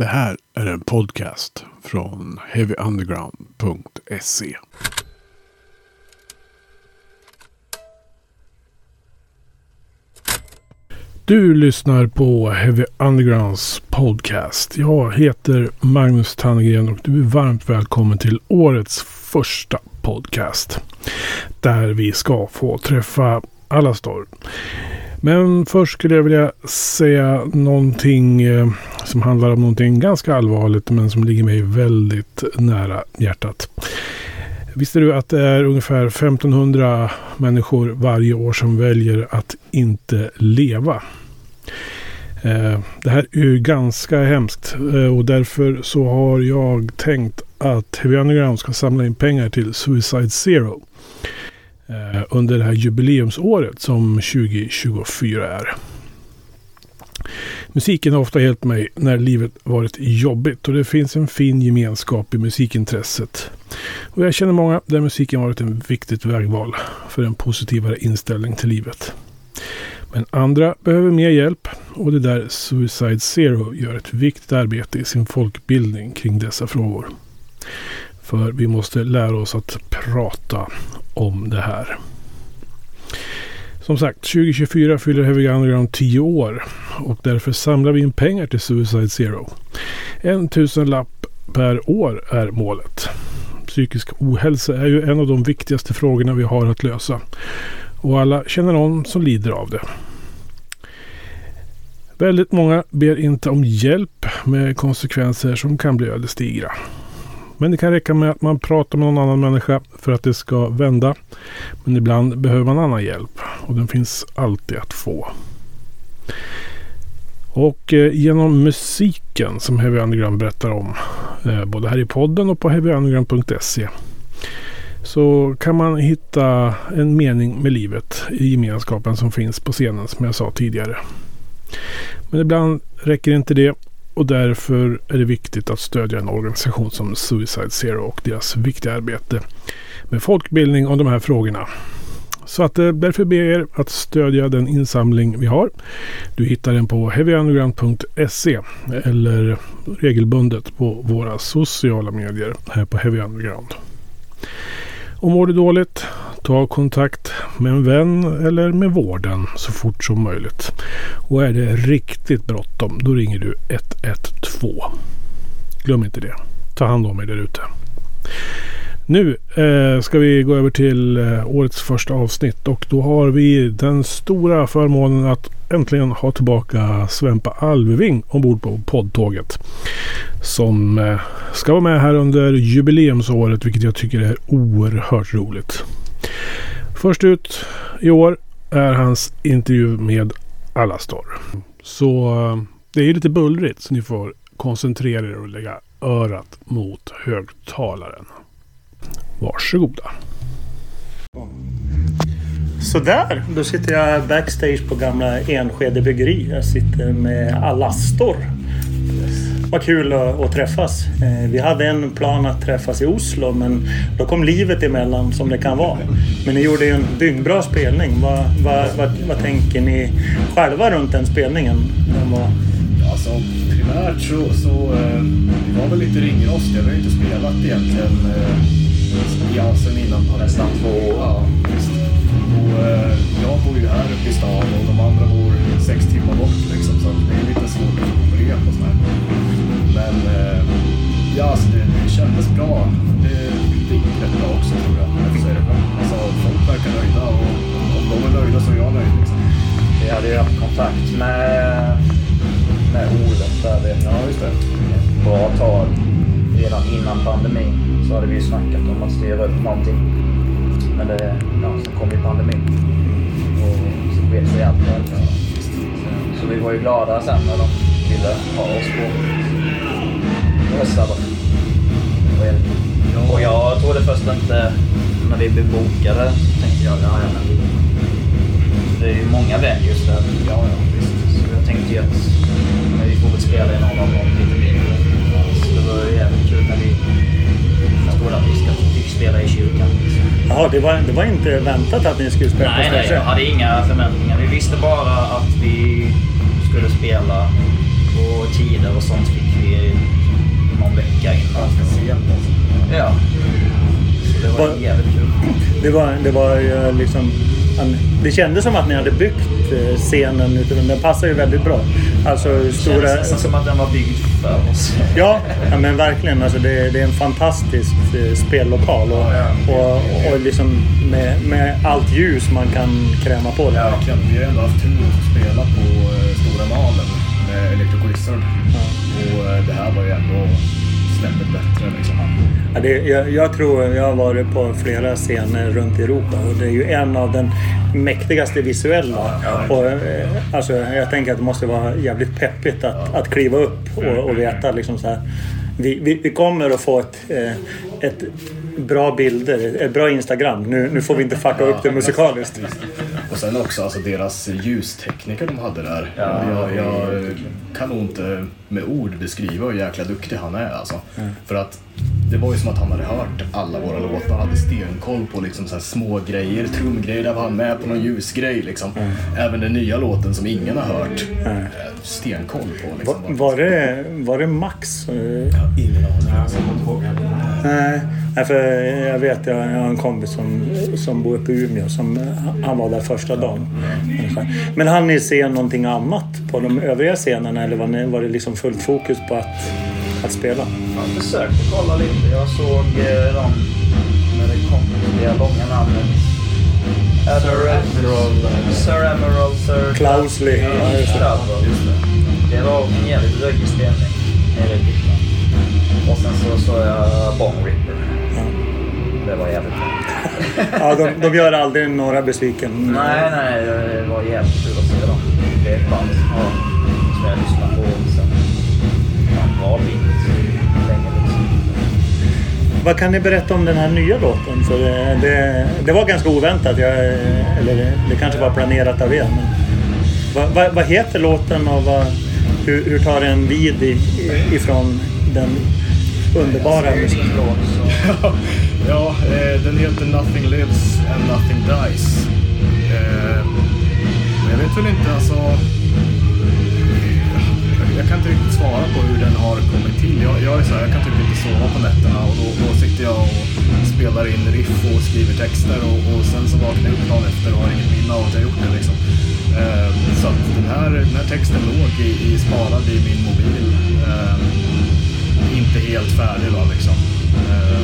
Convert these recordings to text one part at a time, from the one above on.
Det här är en podcast från heavyunderground.se. Du lyssnar på Heavy Undergrounds podcast. Jag heter Magnus Tannegren och du är varmt välkommen till årets första podcast. Där vi ska få träffa Alastor. Men först skulle jag vilja säga någonting eh, som handlar om någonting ganska allvarligt men som ligger mig väldigt nära hjärtat. Visste du att det är ungefär 1500 människor varje år som väljer att inte leva? Eh, det här är ju ganska hemskt eh, och därför så har jag tänkt att Heavy Underground ska samla in pengar till Suicide Zero Eh, under det här jubileumsåret som 2024 är. Musiken har ofta hjälpt mig när livet varit jobbigt och det finns en fin gemenskap i musikintresset. Och jag känner många där musiken varit ett viktigt vägval för en positivare inställning till livet. Men andra behöver mer hjälp och det är där Suicide Zero gör ett viktigt arbete i sin folkbildning kring dessa frågor. För vi måste lära oss att prata om det här. Som sagt, 2024 fyller Heavy Underground 10 år och därför samlar vi in pengar till Suicide Zero. En tusenlapp per år är målet. Psykisk ohälsa är ju en av de viktigaste frågorna vi har att lösa. Och alla känner någon som lider av det. Väldigt många ber inte om hjälp med konsekvenser som kan bli ödesdigra. Men det kan räcka med att man pratar med någon annan människa för att det ska vända. Men ibland behöver man annan hjälp och den finns alltid att få. Och eh, genom musiken som Heavy Underground berättar om, eh, både här i podden och på heavyunderground.se, så kan man hitta en mening med livet i gemenskapen som finns på scenen som jag sa tidigare. Men ibland räcker inte det och därför är det viktigt att stödja en organisation som Suicide Zero och deras viktiga arbete med folkbildning om de här frågorna. Så att eh, därför ber jag er att stödja den insamling vi har. Du hittar den på heavyunderground.se eller regelbundet på våra sociala medier här på Heavy Underground. Och mår du dåligt, ta kontakt med en vän eller med vården så fort som möjligt. Och är det riktigt bråttom, då ringer du 112. Glöm inte det. Ta hand om er där ute. Nu eh, ska vi gå över till eh, årets första avsnitt och då har vi den stora förmånen att äntligen ha tillbaka Svempa Alveving ombord på poddtåget. Som eh, ska vara med här under jubileumsåret vilket jag tycker är oerhört roligt. Först ut i år är hans intervju med Alastor. Så eh, det är lite bullrigt så ni får koncentrera er och lägga örat mot högtalaren. Varsågoda. Sådär, då sitter jag backstage på gamla Enskede bryggeri. Jag sitter med Alastor. Vad kul att, att träffas. Eh, vi hade en plan att träffas i Oslo men då kom livet emellan som det kan vara. Men ni gjorde ju en dyngbra spelning. Vad, vad, vad, vad tänker ni själva runt den spelningen? Den var... Alltså primärt så, så eh, vi var väl lite ringrostiga. Vi har ju inte spelat egentligen eh, ja, sen innan på Nästan två år. Ja, visst. Och, eh, jag bor ju här uppe i stan och de andra bor sex timmar bort liksom. Så att det är lite svårt att få rep och sådär. Men eh, ja, alltså det, det kändes bra. Det, det gick rätt bra också tror jag. Så är det bra. Alltså, folk verkar nöjda och om de är nöjda så är jag nöjd. Liksom. Vi hade ju haft kontakt med, med Olof där vid Ja, just det. ett bra tag. Redan innan pandemin så hade vi ju snackat om att styra upp någonting. Men det, ja, sen kom ju pandemin. Och så sket sig allt. Så vi var ju glada sen när de ville ha oss på Rössarna. Och jag trodde först inte, när vi blev bokade, tänkte jag ja, ja, men det är ju många venues där. Ja, ja, visst. Så jag tänkte ju att men vi får väl spela i någon av dem lite mindre. Så det var ju jävligt kul när vi förstod att vi ska, fick spela i kyrkan. Jaha, det var, det var inte väntat att ni skulle spela Nej, på nej, Sverige? jag hade inga förväntningar. Vi visste bara att vi skulle spela och tider och sånt fick vi någon vecka innan. Ja. Så det var, var jävligt kul. Det var, det var eh, liksom... Det kändes som att ni hade byggt eh, scenen. Den passar ju väldigt bra. Alltså, det kändes nästan som att den var byggd för oss. Ja, ja men verkligen. Alltså, det, det, är en fantastisk eh, spellokal. Och, och, och liksom med, med, allt ljus man kan kräma på. Ja, verkligen. Vi har ändå haft tur att spela på Stora Malen med Electric Wizard. Och eh, det här var ju ändå snäppet bättre liksom. Ja, det, jag, jag tror jag har varit på flera scener runt i Europa och det är ju en av den mäktigaste visuella. Och, eh, alltså, jag tänker att det måste vara jävligt peppigt att, att kliva upp och, och veta liksom så här. Vi, vi, vi kommer att få ett, eh, ett bra bilder, ett bra Instagram. Nu, nu får vi inte fucka upp det musikaliskt. Och sen också alltså deras ljustekniker de hade där. Jag, jag kan nog inte med ord beskriva hur jäkla duktig han är alltså. För att det var ju som att han hade hört alla våra låtar, hade stenkoll på liksom så här små grejer, trumgrejer, där var han med på någon ljusgrej liksom. Även den nya låten som ingen har hört, eh, stenkoll på liksom. var, det, var det Max? eh, Ingen aning. Alltså. Nej, nej, för jag vet, jag har en kompis som, som bor uppe i Umeå. Som, han var där första dagen. Men hann ni se någonting annat på de övriga scenerna eller var, ni, var det liksom fullt fokus på att, att spela? Jag försökte kolla lite. Jag såg eh, dem när det kom det långa namnet. Sir Emerald. Sir Emerald. Sir Clousley. Ja, just det. Det var en jävligt rökig i Tyskland. Och sen så såg jag Bong Ripper. Det var jävligt. Ja, de, de gör aldrig några besviken. Nej, nej, det var jävligt kul att se dem. Det är ett band som har- som jag lyssnar på sen ja, bra bit länge. Liksom. Vad kan ni berätta om den här nya låten? För det, det, det var ganska oväntat. Jag, eller det, det kanske var planerat av er. Men vad, vad, vad heter låten och vad, hur, hur tar den vid i, ifrån den underbara så Ja, eh, den heter Nothing Lives and Nothing Dies. Eh, men jag vet väl inte alltså... jag- Jag kan inte riktigt svara på hur den har kommit till. Jag, jag är så här, jag kan typ inte sova på nätterna och då, då sitter jag och spelar in riff och skriver texter och, och sen så vaknar jag upp dagen efter och har inget minne av att jag gjort det liksom. Eh, så att den här, den här texten låg i, i, sparad i min mobil. Inte helt färdig då liksom. Eh,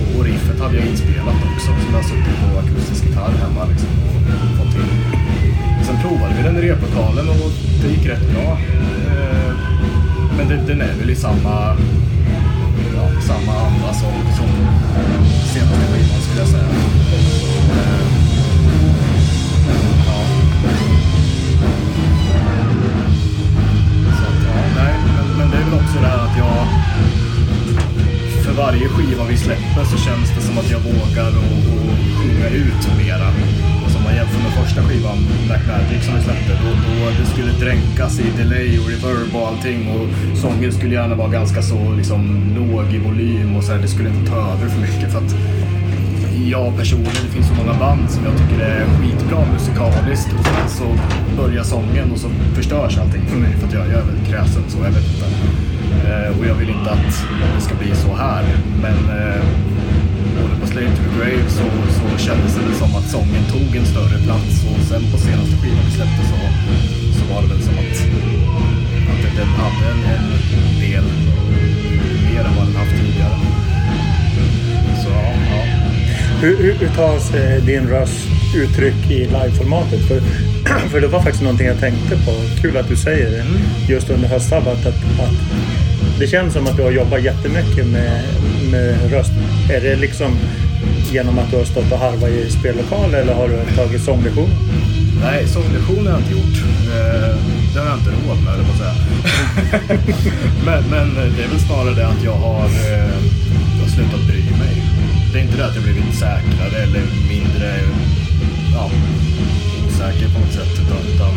och- och riffet hade jag inspelat också, som jag suttit på akustisk gitarr hemma liksom, och fått till. Sen provade vi den i replokalen och det gick rätt bra. Eh, Men det, den är väl i samma, ja, samma anda som, som senaste skivan skulle jag säga. Eh, varje skiva vi släpper så känns det som att jag vågar och, och sjunga ut mera. Alltså om man jämför med första skivan, Black Magic, som vi släppte, då, då det skulle dränkas i delay och reverb och allting och sången skulle gärna vara ganska så liksom låg i volym och så här, det skulle inte ta över för mycket för att jag personligen, det finns så många band som jag tycker är skitbra musikaliskt och sen så börjar sången och så förstörs allting för mig för att jag, jag är väldigt kräsen så, jag vet inte. Eh, och jag vill inte att det ska bli så här. Men eh, både på Slave to the Grave så, så kändes det som att sången tog en större plats och sen på senaste skivan vi släppte så, så var det väl som att, att den- hade en, en del mer än vad den haft tidigare. Så ja. Hur, hur, hur tas eh, din röst uttryck i liveformatet? För, för det var faktiskt någonting jag tänkte på. Kul att du säger det. Just under höstsabbat. Att, att det känns som att du har jobbat jättemycket med, med röst. Är det liksom genom att du har stått och harvat i spellokal eller har du tagit sånglektion? Nej, sånglektion har jag inte gjort. Eh, det har jag inte råd med, det säga. men, men det är väl snarare det att jag har, eh, jag har slutat bry mig. Det är inte det att jag blivit säkrare eller mindre ja, osäker på något sätt. Utan, utan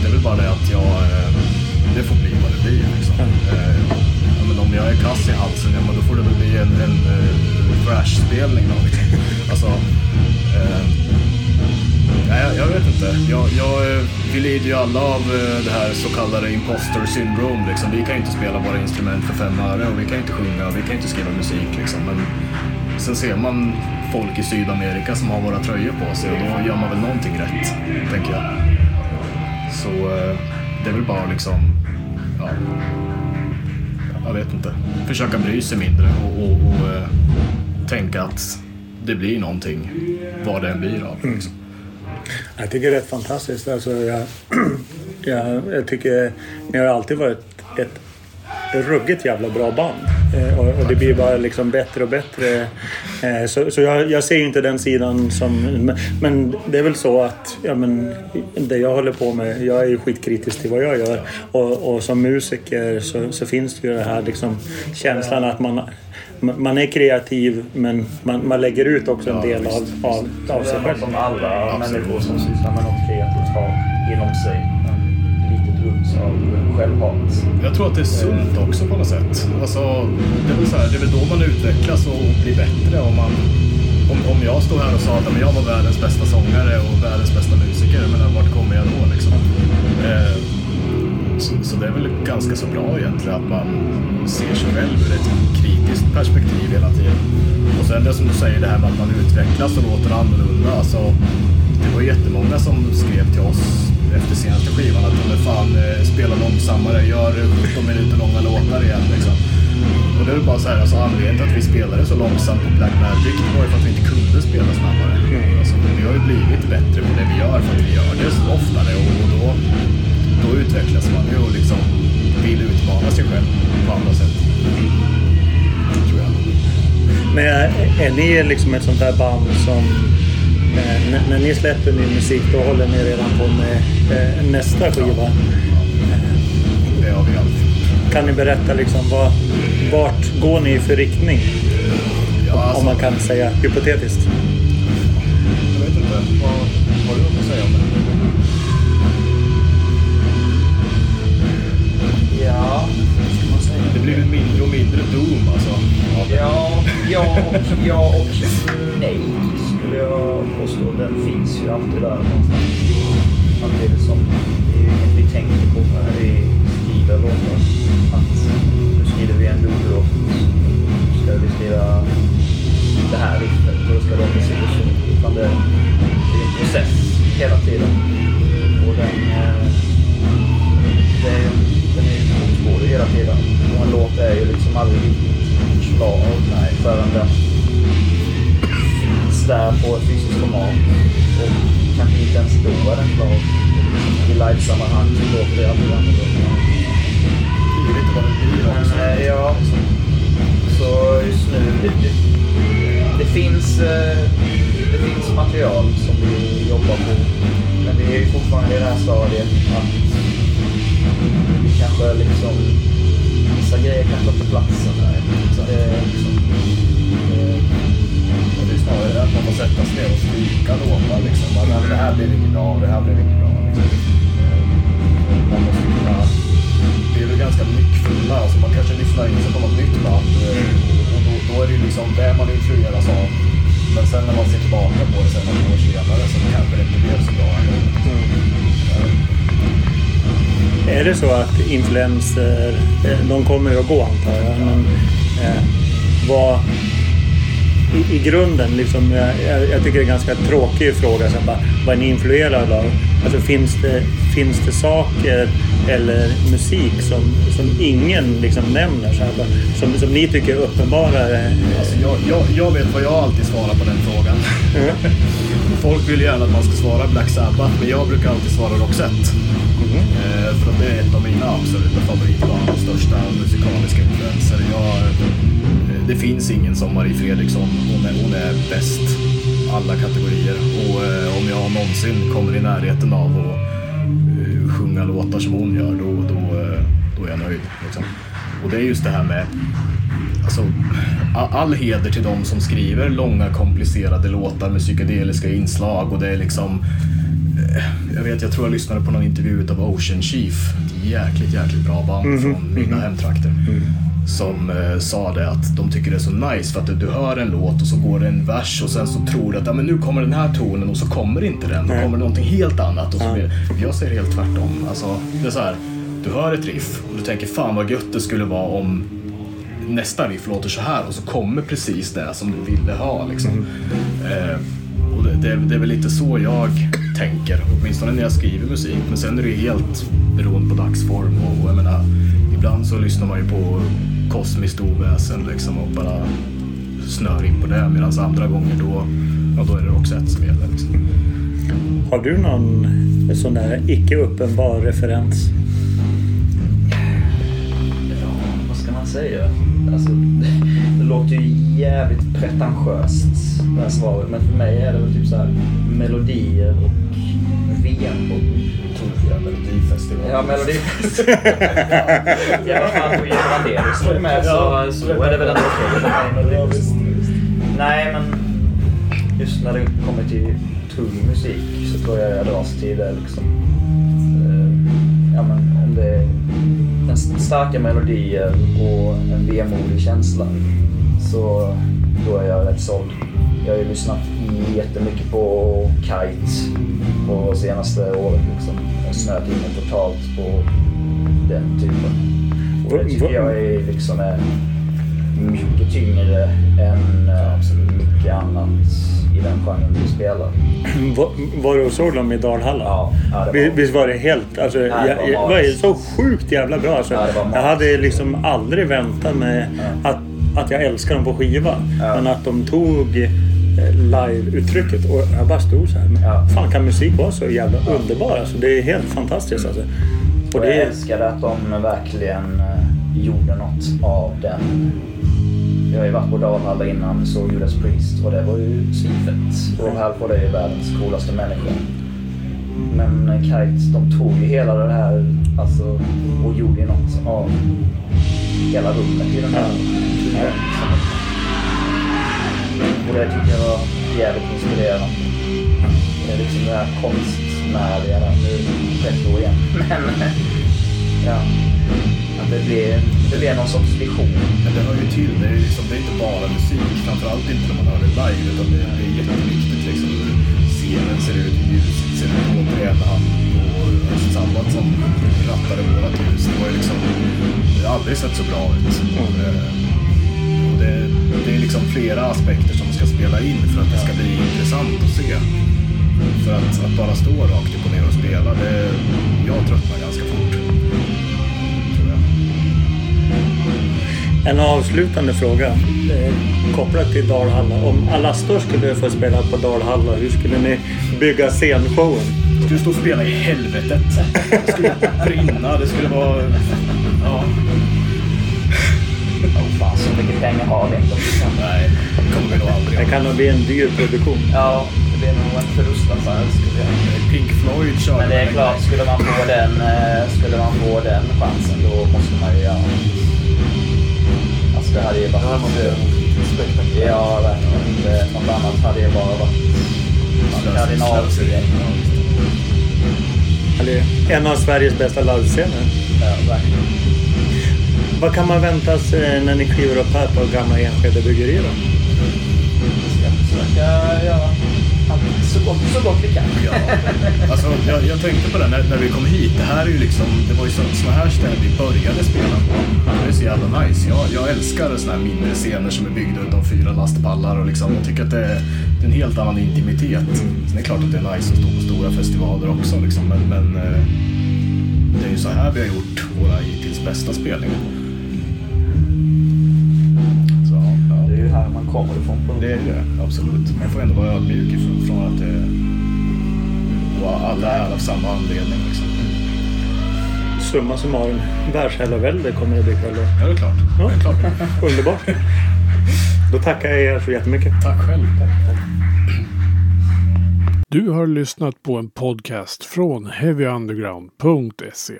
det är väl bara det att jag, eh, det får bli vad det blir. Liksom. Eh, ja, men om jag är kass i halsen, ja, men då får det väl bli en, en uh, thrash-spelning. Då, liksom. Alltså, eh, Nej, jag, vet inte. Jag, jag, eh, vi lider ju alla av eh, det här så kallade imposter syndrome. Liksom. Vi kan inte spela våra instrument för fem öre och vi kan inte sjunga och vi kan inte skriva musik. Liksom. Men sen ser man folk i Sydamerika som har våra tröjor på sig och då gör man väl någonting rätt, tänker jag. Så eh, det är väl bara liksom, ja, jag vet inte, försöka bry sig mindre och, och, och eh, tänka att det blir någonting, vad det än blir av. Liksom. Jag tycker det är rätt fantastiskt. Alltså, jag, jag, jag tycker ni har alltid varit ett ruggigt jävla bra band. Eh, och, och det blir bara liksom bättre och bättre. Eh, så så jag, jag ser inte den sidan som... Men, men det är väl så att ja, men, det jag håller på med, jag är ju skitkritisk till vad jag gör. Och, och som musiker så, så finns det ju det här liksom, känslan att man, man är kreativ men man, man lägger ut också en del av, av, av sig själv. som alla människor som sysslar med något kreativt har inom sig. En litet uns av självhat. Jag tror att det är sunt också på något sätt. Alltså, det, är väl så här, det är väl då man utvecklas och blir bättre. Om, man, om, om jag står här och sa att jag var världens bästa sångare och världens bästa musiker, men vart kommer jag då liksom? Eh, så, så det är väl ganska så bra egentligen att man ser sig själv ur ett kritiskt perspektiv hela tiden. Och sen det som du säger, det här med att man utvecklas och låter annorlunda. Alltså, det var jättemånga som skrev till oss efter senaste skivan att men fan, eh, spela långsammare, gör 17 minuter långa låtar igen. Liksom. Och det är bara så här, alltså, anledningen till att vi spelade så långsamt på Black Magic var ju för att vi inte kunde spela snabbare. Alltså, vi har ju blivit bättre på det vi gör för att vi gör det så oftare och, och då, då utvecklas man ju och liksom vill utmana sig själv på andra sätt. Tror jag. Men är, är ni liksom ett sånt där band som eh, när, när ni släpper ny musik då håller ni redan på med eh, nästa skiva? Det har vi alltid. Kan ni berätta liksom vad, vart går ni för riktning? Ja, alltså, Om man kan säga hypotetiskt. Jag vet inte. Vad har du något att säga om det? Ja, vad ska man säga? Det blir väl mindre och mindre Doom alltså. det. Ja, ja och, ja och nej skulle jag påstå. Den finns ju alltid där någonstans. Samtidigt som liksom- det är ju inget vi tänker på när vi skriver låtar. Att nu skriver vi en Doom-låt. Nu ska vi skriva det här riffet och det ska låta si och så. Utan det, det är en process hela tiden. Ett fysiskt format. Och kanske inte ens då är den klar. I livesammanhang så låter det alltid annorlunda. Det blir lite vad det blir Men också. eh, ja, så just nu, det, det, det, finns, eh, det finns material som vi jobbar på. Men vi är ju fortfarande i det här stadiet att vi kanske liksom, vissa grejer kanske inte platsen där. Så det är liksom, influenser, eh, de kommer ju att gå antar jag, men eh, vad i, i grunden, liksom, jag, jag, tycker det är en ganska tråkig fråga. Här, bara, vad är ni influerade av? Alltså, finns, det, finns det saker eller musik som, som ingen liksom nämner? Så här, som, som ni tycker är uppenbara? eh, Alltså jag, jag, jag vet vad jag alltid svarar på den frågan. Folk vill gärna att man ska svara Black Sabbath, men jag brukar alltid svara Roxette. Eh, för att det är ett av mina absoluta favoritband och största musikaliska influenser. Jag, eh, det finns ingen som Marie Fredriksson. Hon är, hon är bäst alla kategorier. Och eh, om jag någonsin kommer i närheten av att eh, sjunga låtar som hon gör, då, då, eh, då är jag nöjd. Liksom. Och det är just det här med Alltså, all heder till de som skriver långa komplicerade låtar med psykedeliska inslag och det är liksom jag vet, jag tror jag lyssnade på någon intervju av Ocean Chief, ett jäkligt, jäkligt bra band från mina hemtrakter. Som eh, sa det att de tycker det är så nice för att du hör en låt och så går det en vers och sen så tror du att ja, men nu kommer den här tonen och så kommer inte den. Då kommer det någonting helt annat. Och så blir, jag säger helt tvärtom. Alltså, det är så här, du hör ett riff och du tänker fan vad gött det skulle vara om nästa riff låter så här och så kommer precis det som du ville ha. Liksom. Eh, och det, det, det är väl lite så jag tänker, åtminstone när jag skriver musik. Men sen är det ju helt beroende på dagsform och, och jag menar, ibland så lyssnar man ju på kosmiskt oväsen liksom och bara snör in på det. Medan andra gånger då, ja, då är det Roxette som gäller. Liksom. Har du någon sån där icke uppenbar referens? Ja, vad ska man säga? Alltså, låter ju jävligt pretentiöst det här svaret. Men för mig är det väl typ så här melodier och VM-bord. Tokiga melodifestival. Ja, melodifestival. ja, fan, och Göran Davis står ju med så, så är det väl ändå okej. Nej, men just när det kommer till tung musik så tror jag jag dras till det liksom. Eh, Ja, men om det är en starka melodier och en vemodig känsla så då är jag rätt såld. Jag har ju lyssnat jättemycket på Kite på senaste året liksom. Och snöat in mig totalt på den typen. Och det tycker jag är liksom är mycket tyngre än eh, mycket annat i den genren du spelar. Var, du och såg dem i Dalhalla? Ja, ja, det var- Vi- Visst var det helt... Alltså, det var jag, jag, var så sjukt jävla bra. Alltså, Ja, jag hade liksom aldrig väntat mig att, att jag älskar dem på skiva. Ja. Men att de tog eh, live-uttrycket och jag bara stod så här. Men Ja. Fan kan musik vara så jävla underbar? Alltså, det är helt fantastiskt alltså. Och Och det jag är, älskade att de verkligen eh, gjorde något av den. Jag har ju varit på Dalhalla innan, såg Judas Priest och det var ju svinfett. Och Halford är ju världens coolaste människa. Men eh, Kite, de tog ju hela det här alltså, och gjorde ju något av hela rummet i den här turen. Och det tycker jag var jävligt inspirerande. Det är liksom det här konstnärliga, nu rätt år igen. Men ja, att det blir, det blir någon sorts vision. Men det hör ju till. Det är, liksom, det är inte bara musik. Framförallt inte när man hör det live. Utan det, det är jätteviktigt liksom, hur scenen ser ut, hur ljuset ser ut. Återigen han och Sabbat som rattade vårat hus. Det var ju liksom... Det har aldrig sett så bra ut. Mm. Och det, det är liksom flera aspekter som ska spela in för att det ska bli intressant att se. För att, att bara stå rakt upp och ner och spela, det, jag tröttnar ganska fort. Tror jag. en avslutande fråga eh, kopplat till Dalhalla. Om Alastor skulle få spela på Dalhalla, hur skulle ni bygga scenshowen? Skulle stå och spela i helvetet. Det skulle brinna, det skulle vara... Ja, Oh, fan, så mycket pengar har vi inte. nej, det kommer vi nog aldrig Det kan nog bli en dyr produktion. Ja, det blir nog en förlustaffär. skulle jag- Pink Floyd körde Men det är klart, skulle man få den, eh, skulle man få den chansen då måste man ju göra. Alltså det hade ju varit... spektakulärt. Ja, verkligen. Det- Något annat hade ju bara varit kardinalfel. Eller en av Sveriges bästa livescener. Ja, verkligen. Vad kan man vänta sig när ni kliver upp här på gamla Enskede bryggeri då? Vi ska försöka göra allt så gott, så gott vi kan. Ja. Alltså, jag, jag tänkte på det när, när vi kom hit. Det här är ju liksom, det var ju sådana här ställen vi började spela på. Det är så jävla nice. Jag, jag älskar sådana här mindre scener som är byggda utav fyra lastpallar och liksom, jag tycker att det är, det är en helt annan intimitet. Sen är det klart att det är nice att stå på stora festivaler också liksom, men, men eh, det är ju så här vi har gjort våra hittills bästa spelningar. Så, ja. Det är ju här man kommer ifrån. På Det är det, absolut. Man får ändå vara ödmjuk ifrån från att det... Och alla är av samma anledning liksom. Summa summarum, världsherravälde kommer det bli då. Ja, det är klart. Ja. Det är klart. Underbart. Då tackar jag er så jättemycket. Tack själv. Du har lyssnat på en podcast från heavyunderground.se.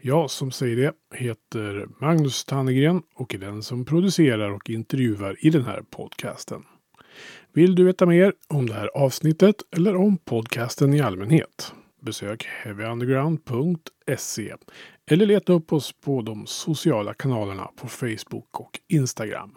Jag som säger det heter Magnus Tannegren och är den som producerar och intervjuar i den här podcasten. Vill du veta mer om det här avsnittet eller om podcasten i allmänhet? Besök heavyunderground.se eller leta upp oss på de sociala kanalerna på Facebook och Instagram.